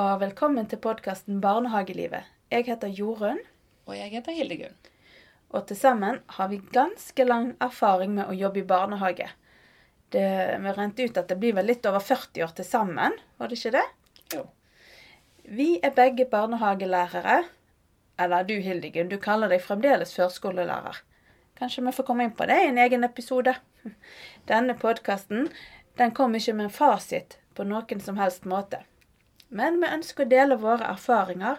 og velkommen til podkasten Barnehagelivet. Jeg heter Jorunn, Og jeg heter Hildegunn. og til sammen har vi ganske lang erfaring med å jobbe i barnehage. Det Vi rent ut at det blir vel litt over 40 år til sammen, var det ikke det? Jo. Vi er begge barnehagelærere. Eller du, Hildegunn, du kaller deg fremdeles førskolelærer. Kanskje vi får komme inn på det i en egen episode. Denne podkasten den kommer ikke med en fasit på noen som helst måte. Men vi ønsker å dele våre erfaringer,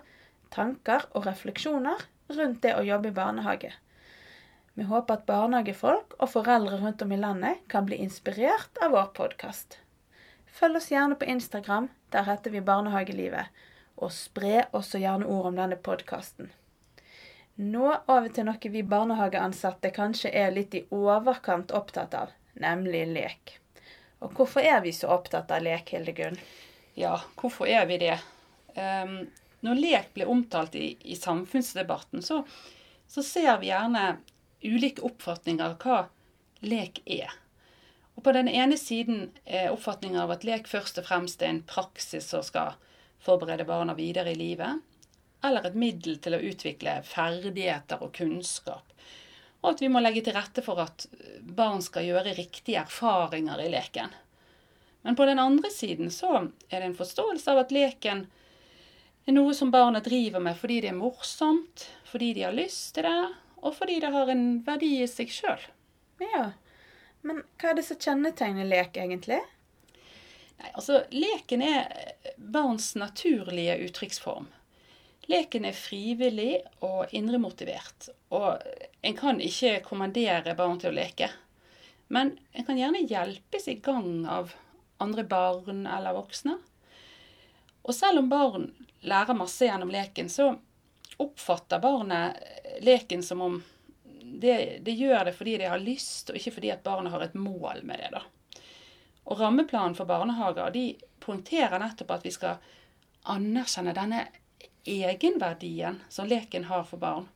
tanker og refleksjoner rundt det å jobbe i barnehage. Vi håper at barnehagefolk og foreldre rundt om i landet kan bli inspirert av vår podkast. Følg oss gjerne på Instagram, der heter vi Barnehagelivet, og spre også gjerne ord om denne podkasten. Nå over til noe vi barnehageansatte kanskje er litt i overkant opptatt av, nemlig lek. Og hvorfor er vi så opptatt av lek, Hildegunn? Ja, hvorfor er vi det? Um, når lek blir omtalt i, i samfunnsdebatten, så, så ser vi gjerne ulike oppfatninger av hva lek er. Og På den ene siden er oppfatningen av at lek først og fremst er en praksis som skal forberede barna videre i livet, eller et middel til å utvikle ferdigheter og kunnskap. Og at vi må legge til rette for at barn skal gjøre riktige erfaringer i leken. Men på den andre siden så er det en forståelse av at leken er noe som barna driver med fordi det er morsomt, fordi de har lyst til det, og fordi det har en verdi i seg sjøl. Ja, men hva er det som kjennetegner lek, egentlig? Nei, altså, leken er barns naturlige uttrykksform. Leken er frivillig og indremotivert, og en kan ikke kommandere barn til å leke. Men en kan gjerne hjelpes i gang av andre barn eller voksne. Og selv om barn lærer masse gjennom leken, så oppfatter barnet leken som om det, det gjør det fordi de har lyst, og ikke fordi at barnet har et mål med det. da. Og Rammeplanen for barnehager de poengterer nettopp at vi skal anerkjenne denne egenverdien som leken har for barn.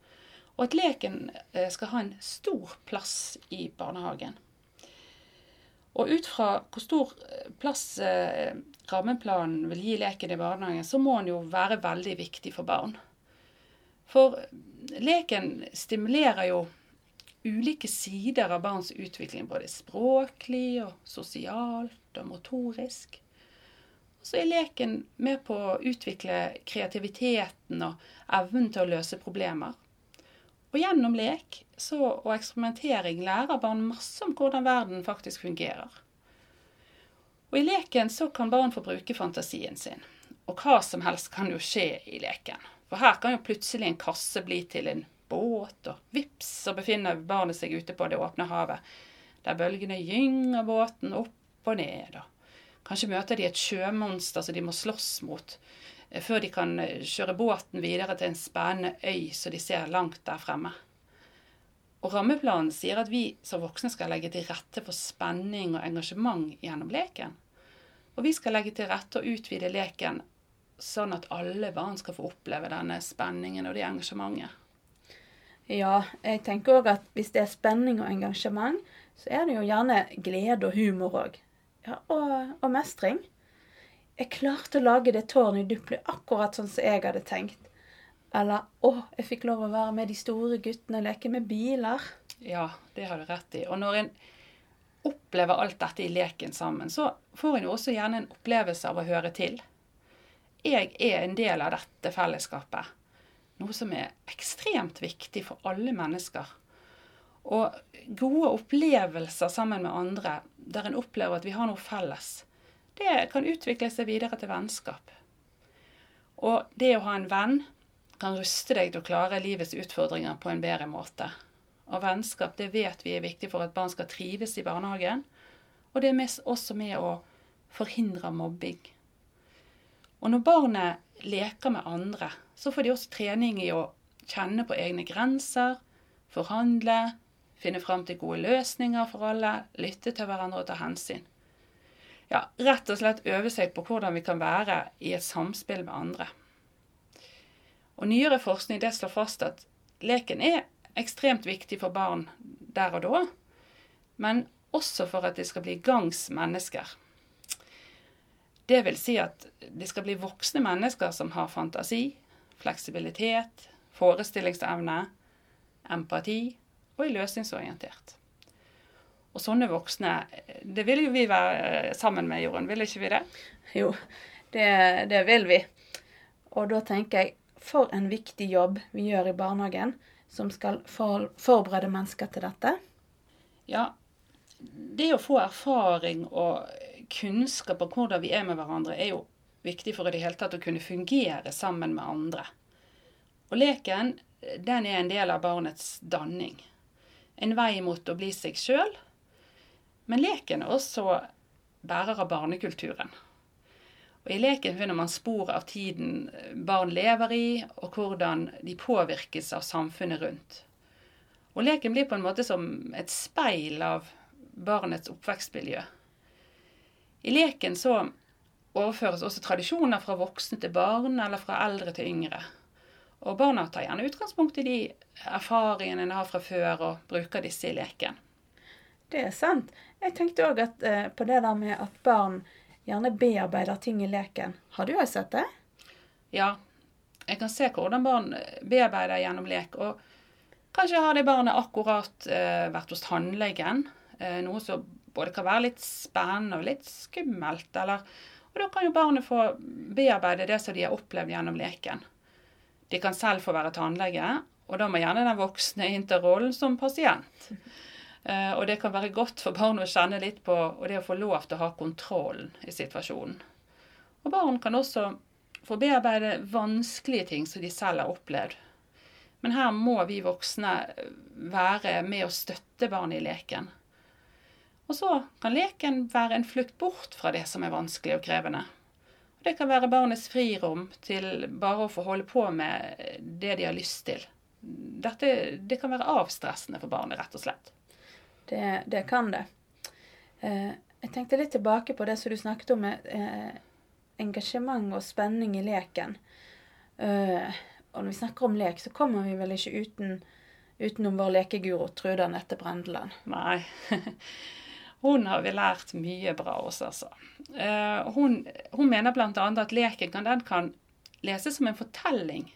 Og at leken eh, skal ha en stor plass i barnehagen. Og ut fra hvor stor eh, plass eh, rammeplanen vil gi leken i barnehagen, så må den jo være veldig viktig for barn. For leken stimulerer jo ulike sider av barns utvikling, både språklig og sosialt og motorisk. Og så er leken med på å utvikle kreativiteten og evnen til å løse problemer. Og gjennom lek så, og eksperimentering lærer barn masse om hvordan verden faktisk fungerer. Og i leken så kan barn få bruke fantasien sin. Og hva som helst kan jo skje i leken. For her kan jo plutselig en kasse bli til en båt, og vips så befinner barnet seg ute på det åpne havet, der bølgene gynger båten opp og ned. og Kanskje møter de et sjømonster som de må slåss mot, før de kan eh, kjøre båten videre til en spennende øy som de ser langt der fremme. Og Rammeplanen sier at vi som voksne skal legge til rette for spenning og engasjement gjennom leken. Og vi skal legge til rette og utvide leken sånn at alle barn skal få oppleve denne spenningen og det engasjementet. Ja, jeg tenker òg at hvis det er spenning og engasjement, så er det jo gjerne glede og humor òg. Ja, og, og mestring. Jeg klarte å lage det tårnet i Dupli akkurat sånn som jeg hadde tenkt. Eller å, jeg fikk lov å være med de store guttene og leke med biler. Ja, det har du rett i. Og når en opplever alt dette i leken sammen, så får en jo også gjerne en opplevelse av å høre til. Jeg er en del av dette fellesskapet. Noe som er ekstremt viktig for alle mennesker. Og gode opplevelser sammen med andre, der en opplever at vi har noe felles, det kan utvikle seg videre til vennskap. Og det å ha en venn kan ruste deg til å klare livets utfordringer på en bedre måte. Og vennskap det vet vi er viktig for at barn skal trives i barnehagen. Og det er også med å forhindre mobbing. Og når barnet leker med andre, så får de også trening i å kjenne på egne grenser, forhandle, finne fram til gode løsninger for alle, lytte til hverandre og ta hensyn. Ja, rett og slett øve seg på hvordan vi kan være i et samspill med andre. Og Nyere forskning det slår fast at leken er ekstremt viktig for barn der og da, men også for at de skal bli gangs mennesker. Det vil si at de skal bli voksne mennesker som har fantasi, fleksibilitet, forestillingsevne, empati og er løsningsorientert. Og sånne voksne, det vil jo vi være sammen med, Jorunn, vil ikke vi det? Jo, det, det vil vi. Og da tenker jeg, for en viktig jobb vi gjør i barnehagen, som skal for, forberede mennesker til dette. Ja, det å få erfaring og kunnskap om hvordan vi er med hverandre, er jo viktig for i det hele tatt å kunne fungere sammen med andre. Og leken, den er en del av barnets danning. En vei mot å bli seg sjøl. Men leken er også bærer av barnekulturen. Og I leken finner man spor av tiden barn lever i, og hvordan de påvirkes av samfunnet rundt. Og leken blir på en måte som et speil av barnets oppvekstmiljø. I leken så overføres også tradisjoner fra voksne til barn, eller fra eldre til yngre. Og barna tar gjerne utgangspunkt i de erfaringene en har fra før, og bruker disse i leken. Det er sant. Jeg tenkte òg eh, på det der med at barn gjerne bearbeider ting i leken. Har du òg sett det? Ja. Jeg kan se hvordan barn bearbeider gjennom lek. Og kanskje har det barnet akkurat eh, vært hos tannlegen. Eh, noe som både kan være litt spennende og litt skummelt. Eller, og da kan jo barnet få bearbeide det som de har opplevd gjennom leken. De kan selv få være tannlege, og da må gjerne den voksne innta rollen som pasient. Eh, og det kan være godt for barn å kjenne litt på og det å få lov til å ha kontrollen i situasjonen. Og barn kan også få bearbeide vanskelige ting som de selv har opplevd. Men her må vi voksne være med å støtte barnet i leken. Og så kan leken være en flukt bort fra det som er vanskelig og krevende. Det kan være barnets frirom til bare å få holde på med det de har lyst til. Dette, det kan være avstressende for barnet, rett og slett. Det, det kan det. Eh, jeg tenkte litt tilbake på det som du snakket om med eh, engasjement og spenning i leken. Eh, og når vi snakker om lek, så kommer vi vel ikke uten, utenom vår lekeguro Truda Nette Brendeland. Nei. Hun har vi lært mye bra hos, altså. Hun, hun mener bl.a. at leken kan, den kan leses som en fortelling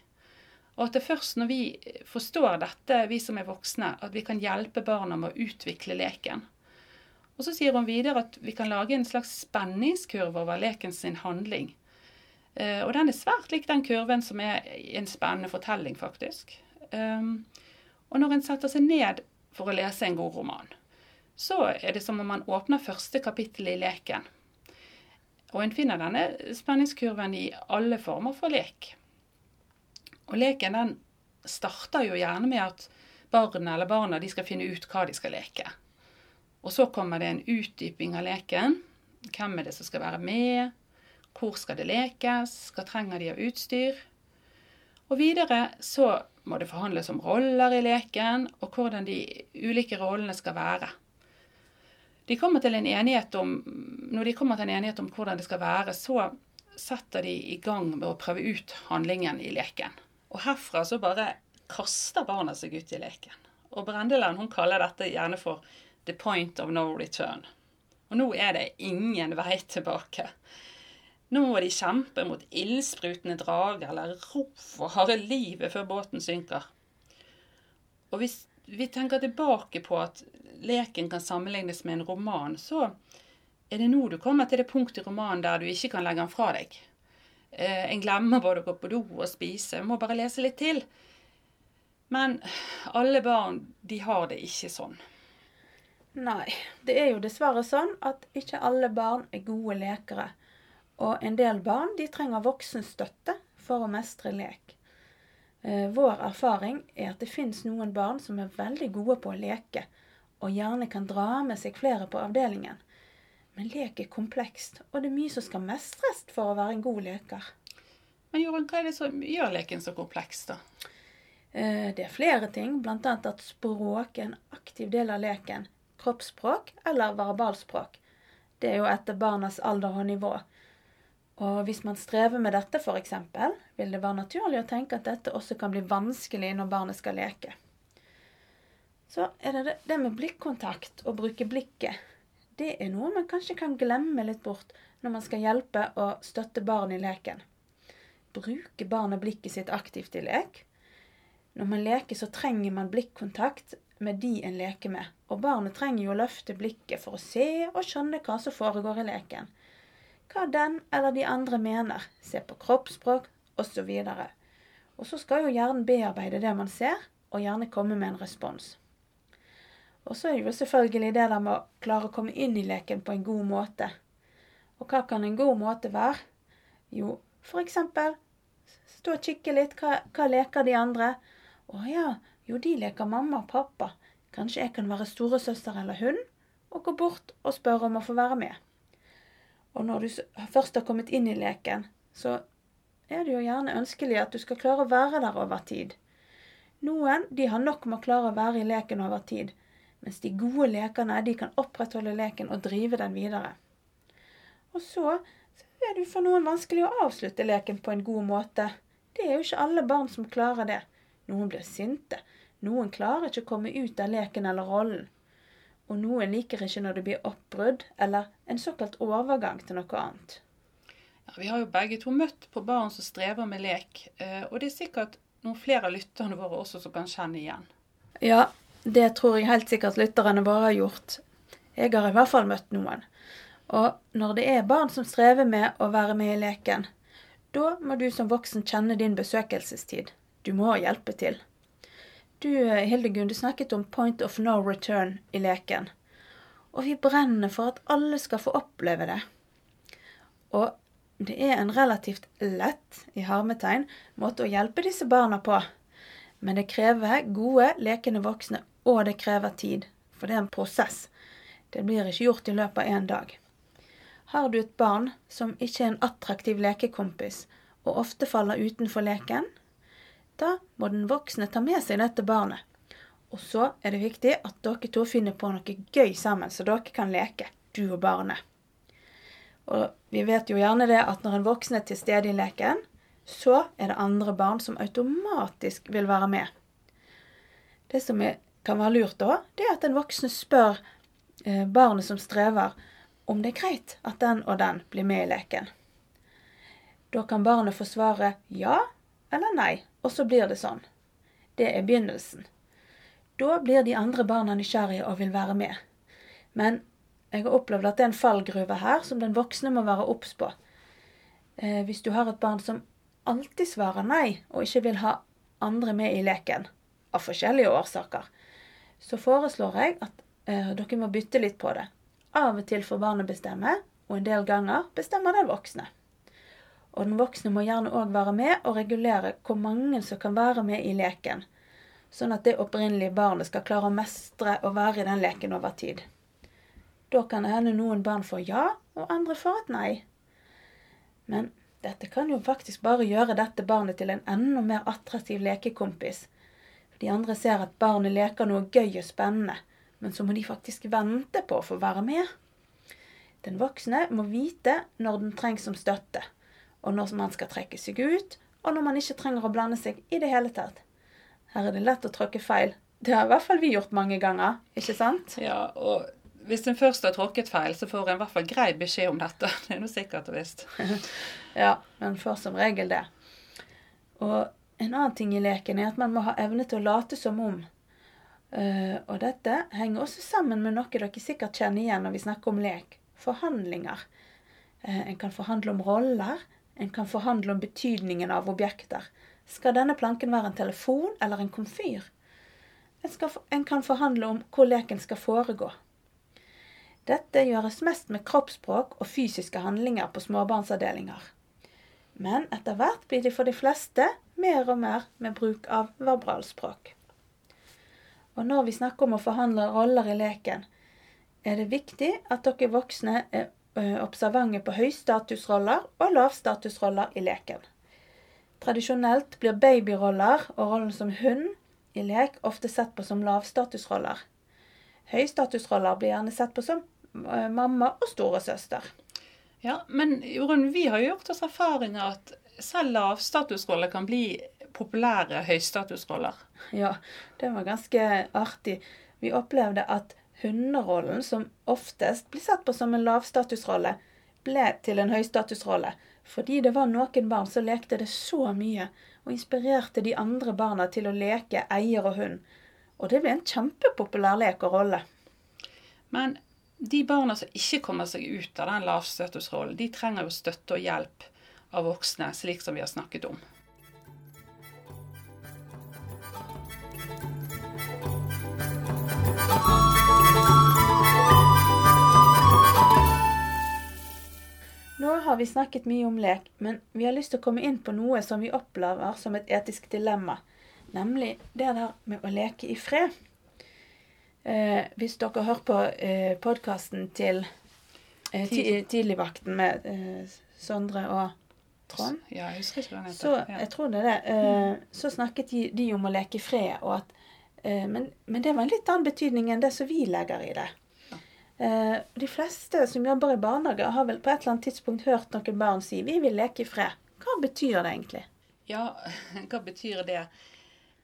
og at det først når vi forstår dette, vi som er voksne, at vi kan hjelpe barna med å utvikle leken. Og så sier hun videre at vi kan lage en slags spenningskurve over leken sin handling. Eh, og den er svært lik den kurven som er en spennende fortelling, faktisk. Um, og når en setter seg ned for å lese en god roman, så er det som om man åpner første kapittel i leken. Og en finner denne spenningskurven i alle former for lek. Og leken den starter jo gjerne med at barnet eller barna de skal finne ut hva de skal leke. Og så kommer det en utdyping av leken. Hvem er det som skal være med? Hvor skal det lekes? Hva trenger de av utstyr? Og videre så må det forhandles om roller i leken, og hvordan de ulike rollene skal være. De kommer til en enighet om, når de kommer til en enighet om hvordan det skal være, så setter de i gang med å prøve ut handlingen i leken. Og herfra så bare kaster barna seg ut i leken. Og Brendeland hun kaller dette gjerne for 'the point of no return'. Og nå er det ingen vei tilbake. Nå må de kjempe mot ildsprutende drager eller rop og harde livet før båten synker. Og hvis vi tenker tilbake på at leken kan sammenlignes med en roman, så er det nå du kommer til det punktet i romanen der du ikke kan legge den fra deg. Eh, en glemmer både å gå på do og spise. Må bare lese litt til. Men alle barn, de har det ikke sånn. Nei. Det er jo dessverre sånn at ikke alle barn er gode lekere. Og en del barn de trenger voksenstøtte for å mestre lek. Eh, vår erfaring er at det fins noen barn som er veldig gode på å leke, og gjerne kan dra med seg flere på avdelingen. Men lek er komplekst, og det er mye som skal mestres for å være en god leker. Men Jorunn, hva er det som gjør leken så kompleks, da? Eh, det er flere ting, bl.a. at språk er en aktiv del av leken. Kroppsspråk eller verbalspråk. Det er jo etter barnas alder og nivå. Og hvis man strever med dette, f.eks., vil det være naturlig å tenke at dette også kan bli vanskelig når barnet skal leke. Så er det det med blikkontakt og bruke blikket det er noe man kanskje kan glemme litt bort når man skal hjelpe og støtte barn i leken. Bruke barna blikket sitt aktivt i lek? Når man leker, så trenger man blikkontakt med de en leker med, og barnet trenger jo å løfte blikket for å se og skjønne hva som foregår i leken. Hva den eller de andre mener, se på kroppsspråk osv. Og så skal jo hjernen bearbeide det man ser, og gjerne komme med en respons. Og så er det jo selvfølgelig det der med å klare å komme inn i leken på en god måte. Og hva kan en god måte være? Jo, for eksempel stå og kikke litt. Hva, hva leker de andre? Å ja, jo, de leker mamma og pappa. Kanskje jeg kan være storesøster eller hund? Og gå bort og spørre om å få være med. Og når du først har kommet inn i leken, så er det jo gjerne ønskelig at du skal klare å være der over tid. Noen de har nok med å klare å være i leken over tid, mens de gode lekerne de kan opprettholde leken og drive den videre. Og så, så er det for noen vanskelig å avslutte leken på en god måte. Det er jo ikke alle barn som klarer det. Noen blir sinte. Noen klarer ikke å komme ut av leken eller rollen. Og noen liker ikke når det blir oppbrudd eller en såkalt overgang til noe annet. Ja, vi har jo begge to møtt på barn som strever med lek, eh, og det er sikkert noen flere av lytterne våre også som kan kjenne igjen. Ja, det tror jeg helt sikkert lytterne våre har gjort. Jeg har i hvert fall møtt noen. Og når det er barn som strever med å være med i leken, da må du som voksen kjenne din besøkelsestid. Du må hjelpe til. Du, Hildegunn, du snakket om point of no return i leken. Og vi brenner for at alle skal få oppleve det. Og det er en relativt lett, i harmetegn, måte å hjelpe disse barna på. Men det krever gode, lekende voksne og det krever tid, for det er en prosess. Det blir ikke gjort i løpet av én dag. Har du et barn som ikke er en attraktiv lekekompis, og ofte faller utenfor leken, da må den voksne ta med seg dette barnet. Og så er det viktig at dere to finner på noe gøy sammen, så dere kan leke, du og barnet. Og vi vet jo gjerne det at når en voksen er til stede i leken, så er det andre barn som automatisk vil være med. Det som er kan være lurt òg, det er at den voksne spør eh, barnet som strever, om det er greit at den og den blir med i leken. Da kan barnet få svare ja eller nei, og så blir det sånn. Det er begynnelsen. Da blir de andre barna nysgjerrige og vil være med. Men jeg har opplevd at det er en fallgruve her som den voksne må være obs på. Eh, hvis du har et barn som alltid svarer nei, og ikke vil ha andre med i leken, av forskjellige årsaker, så foreslår jeg at eh, dere må bytte litt på det. Av og til får barnet bestemme, og en del ganger bestemmer den voksne. Og den voksne må gjerne òg være med og regulere hvor mange som kan være med i leken, sånn at det opprinnelige barnet skal klare å mestre å være i den leken over tid. Da kan det hende noen barn får ja, og andre får et nei. Men dette kan jo faktisk bare gjøre dette barnet til en enda mer attraktiv lekekompis de andre ser at barnet leker noe gøy og spennende, men så må de faktisk vente på å få være med. Den voksne må vite når den trengs som støtte, og når man skal trekke seg ut, og når man ikke trenger å blande seg i det hele tatt. Her er det lett å tråkke feil. Det har i hvert fall vi gjort mange ganger, ikke sant? Ja, og hvis en først har tråkket feil, så får en i hvert fall grei beskjed om dette. Det er noe sikkert og visst. ja, men får som regel det. Og en annen ting i leken er at man må ha evne til å late som om. Uh, og dette henger også sammen med noe dere sikkert kjenner igjen når vi snakker om lek. Forhandlinger. Uh, en kan forhandle om roller. En kan forhandle om betydningen av objekter. Skal denne planken være en telefon eller en komfyr? En, skal, en kan forhandle om hvor leken skal foregå. Dette gjøres mest med kroppsspråk og fysiske handlinger på småbarnsavdelinger. Men etter hvert blir det for de fleste mer og mer med bruk av verbalspråk. Og når vi snakker om å forhandle roller i leken, er det viktig at dere voksne er observante på høystatusroller og lavstatusroller i leken. Tradisjonelt blir babyroller og rollen som hund i lek ofte sett på som lavstatusroller. Høystatusroller blir gjerne sett på som mamma og storesøster. Ja, men Jorunn, vi har gjort oss erfaringer at selv lavstatusroller kan bli populære høystatusroller. Ja, det var ganske artig. Vi opplevde at hunderollen, som oftest blir sett på som en lavstatusrolle, ble til en høystatusrolle fordi det var noen barn som lekte det så mye og inspirerte de andre barna til å leke eier og hund. Og det ble en kjempepopulær lek og rolle. Men de barna som ikke kommer seg ut av den lavstatusrollen, de trenger jo støtte og hjelp av voksne, slik som vi har snakket om. Nå har vi snakket mye om lek, men vi har lyst til å komme inn på noe som vi opplever som et etisk dilemma, nemlig det der med å leke i fred. Eh, hvis dere hører på eh, podkasten til eh, ti, Tidligvakten med eh, Sondre og Trond, Ja, jeg husker ikke hva han heter. så Ja. jeg tror det er det. Uh, så snakket de, de om å leke i fred, og at, uh, men, men det var en litt annen betydning enn det som vi legger i det. Eh, de fleste som jobber i barnehage, har vel på et eller annet tidspunkt hørt noen barn si 'vi vil leke i fred'. Hva betyr det egentlig? Ja, hva betyr det?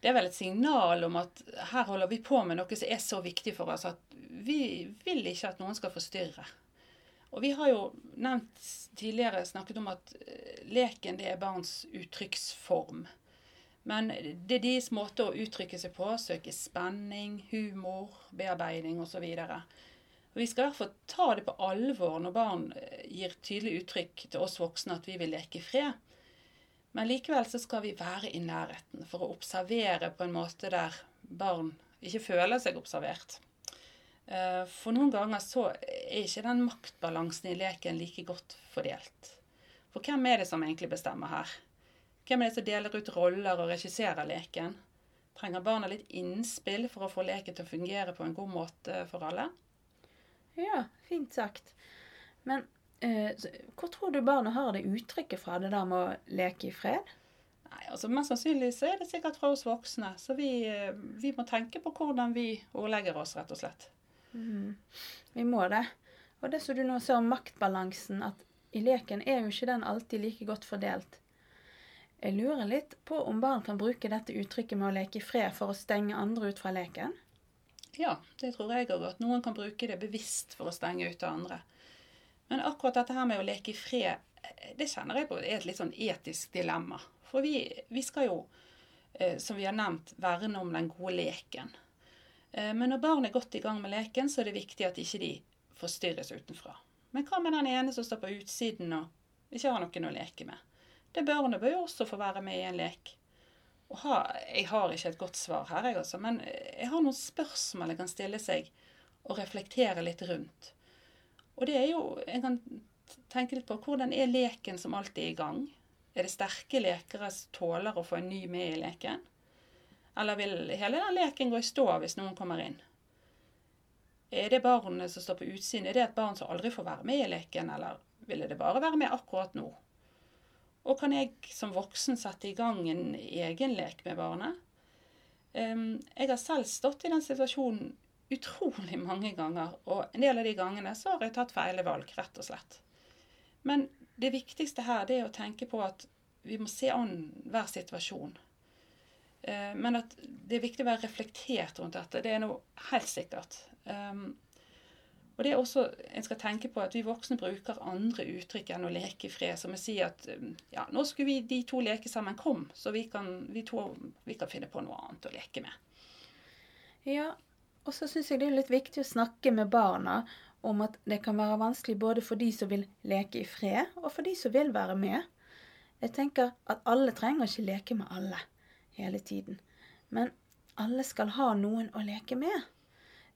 Det er vel et signal om at her holder vi på med noe som er så viktig for oss at vi vil ikke at noen skal forstyrre. Og vi har jo nevnt tidligere snakket om at eh, leken det er barns uttrykksform. Men det er deres måte å uttrykke seg på. Søke spenning, humor, bearbeiding osv. Vi skal fall ta det på alvor når barn eh, gir tydelig uttrykk til oss voksne at vi vil leke i fred. Men likevel så skal vi være i nærheten for å observere på en måte der barn ikke føler seg observert. Eh, For noen ganger så er ikke den maktbalansen i leken like godt fordelt. For hvem er det som egentlig bestemmer her? Hvem er det som deler ut roller og regisserer leken? Trenger barna litt innspill for å få leken til å fungere på en god måte for alle? Ja, fint sagt. Men eh, hvor tror du barna har det uttrykket fra, det der med å leke i fred? Nei, altså Mest sannsynlig så er det sikkert fra oss voksne. Så vi, eh, vi må tenke på hvordan vi ordlegger oss, rett og slett. Vi må det. Og det som du nå ser om maktbalansen, at i leken er jo ikke den alltid like godt fordelt. Jeg lurer litt på om barn kan bruke dette uttrykket med å leke i fred for å stenge andre ut fra leken. Ja, det tror jeg òg. At noen kan bruke det bevisst for å stenge ut andre. Men akkurat dette her med å leke i fred, det kjenner jeg på er et litt sånn etisk dilemma. For vi, vi skal jo, eh, som vi har nevnt, verne om den gode leken. Eh, Men når barn er godt i gang med leken, så er det viktig at ikke de forstyrres utenfra. Men hva med den ene som står på utsiden og ikke har noen å leke med? Det barnet bør jo også få være med i en lek. Ha, jeg har ikke et godt svar her, jeg altså, men jeg har noen spørsmål jeg kan stille seg og reflektere litt rundt. Og det er jo En kan tenke litt på hvordan er leken som alltid er i gang? Er det sterke lekere som tåler å få en ny med i leken? Eller vil hele den leken gå i stå hvis noen kommer inn? Er det barnet som står på utsiden, er det et barn som aldri får være med i leken, eller ville det bare være med akkurat nå? Og kan jeg som voksen sette i gang en egen lek med barnet? Jeg har selv stått i den situasjonen utrolig mange ganger, og en del av de gangene så har jeg tatt feile valg, rett og slett. Men det viktigste her det er å tenke på at vi må se an hver situasjon. Eh, Men at det er viktig å være reflektert rundt dette, det er noe helt sikkert. Um, og det er også, En skal tenke på at vi voksne bruker andre uttrykk enn å leke i fred. Som å si at um, ja, nå skulle vi de to leke sammen. Kom, så vi kan, vi to, vi kan finne på noe annet å leke med. Ja, og så syns jeg det er litt viktig å snakke med barna om at det kan være vanskelig både for de som vil leke i fred, og for de som vil være med. Jeg tenker at alle trenger ikke leke med alle hele tiden. Men alle skal ha noen å leke med.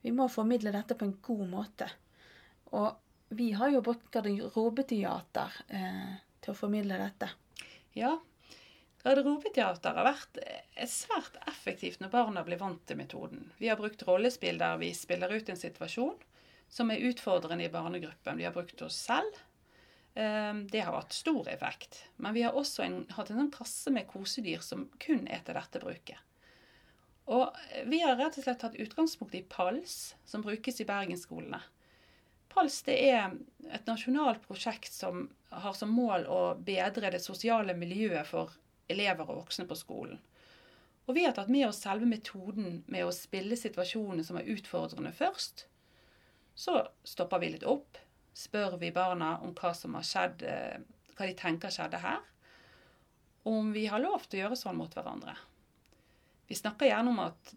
Vi må formidle dette på en god måte. Og vi har jo brukt garderobeteater eh, til å formidle dette. Ja, garderobeteater har vært eh, svært effektivt når barna blir vant til metoden. Vi har brukt rollespill der vi spiller ut en situasjon som er utfordrende i barnegruppen. Vi har brukt oss selv. Eh, Det har hatt stor effekt. Men vi har også en, hatt en sånn kasse med kosedyr som kun er dette bruket. Og vi har rett og slett tatt utgangspunkt i PALS, som brukes i bergensskolene. PALS det er et nasjonalt prosjekt som har som mål å bedre det sosiale miljøet for elever og voksne på skolen. Og vi har tatt med oss selve metoden med å spille situasjonene som er utfordrende først. Så stopper vi litt opp, spør vi barna om hva som har skjedd, eh, hva de tenker skjedde her. Og om vi har lov til å gjøre sånn mot hverandre. Vi snakker gjerne om at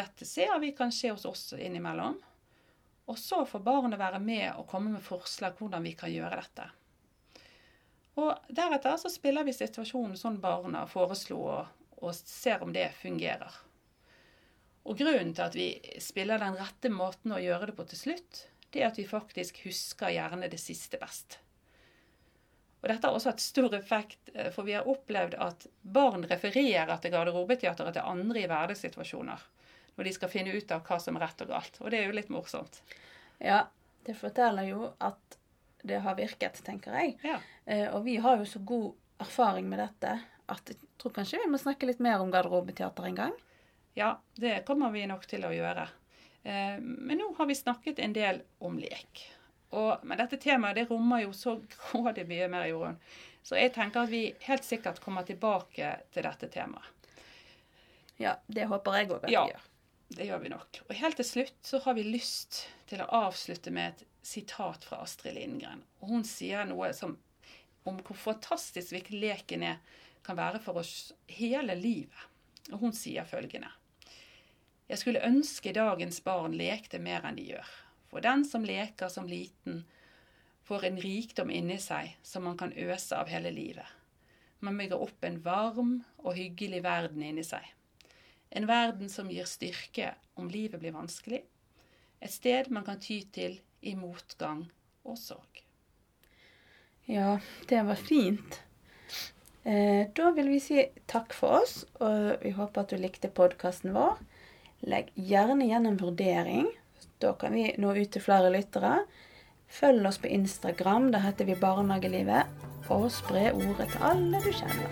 dette ser vi kan skje hos oss innimellom. Og så får barnet være med og komme med forslag hvordan vi kan gjøre dette. Og deretter så spiller vi situasjonen sånn barna foreslo, og, og ser om det fungerer. Og grunnen til at vi spiller den rette måten å gjøre det på til slutt, det er at vi faktisk husker gjerne det siste best. Og Dette har også hatt stor effekt, eh, for vi har opplevd at barn refererer til garderobeteateret til andre i hverdagssituasjoner. Når de skal finne ut av hva som er rett og galt. Og det er jo litt morsomt. Ja, det forteller jo at det har virket, tenker jeg. Ja. Eh, og vi har jo så god erfaring med dette at jeg tror kanskje vi må snakke litt mer om garderobeteater en gang. Ja, det kommer vi nok til å gjøre. Eh, men nå har vi snakket en del om lek. Og, men dette temaet det rommer jo så grådig mye mer, Jorunn. Så jeg tenker at vi helt sikkert kommer tilbake til dette temaet. Ja, det håper jeg òg at Ja. vi gjør. Det gjør vi nok. Og helt til slutt så har vi lyst til å avslutte med et sitat fra Astrid Lindgren. Og hun sier noe som, om hvor fantastisk viktig leken er, kan være for oss hele livet. Og hun sier følgende. Jeg skulle ønske dagens barn lekte mer enn de gjør. For den som leker som liten, får en rikdom inni seg som man kan øse av hele livet. Man bygger opp en varm og hyggelig verden inni seg. En verden som gir styrke om livet blir vanskelig. Et sted man kan ty til i motgang og sorg. Ja, det var fint. Eh, da vil vi si takk for oss, og vi håper at du likte podkasten vår. Legg gjerne igjen en vurdering. Da kan vi nå ut til flere lyttere. Følg oss på Instagram, der heter vi Barnehagelivet. Og spre ordet til alle du kjenner.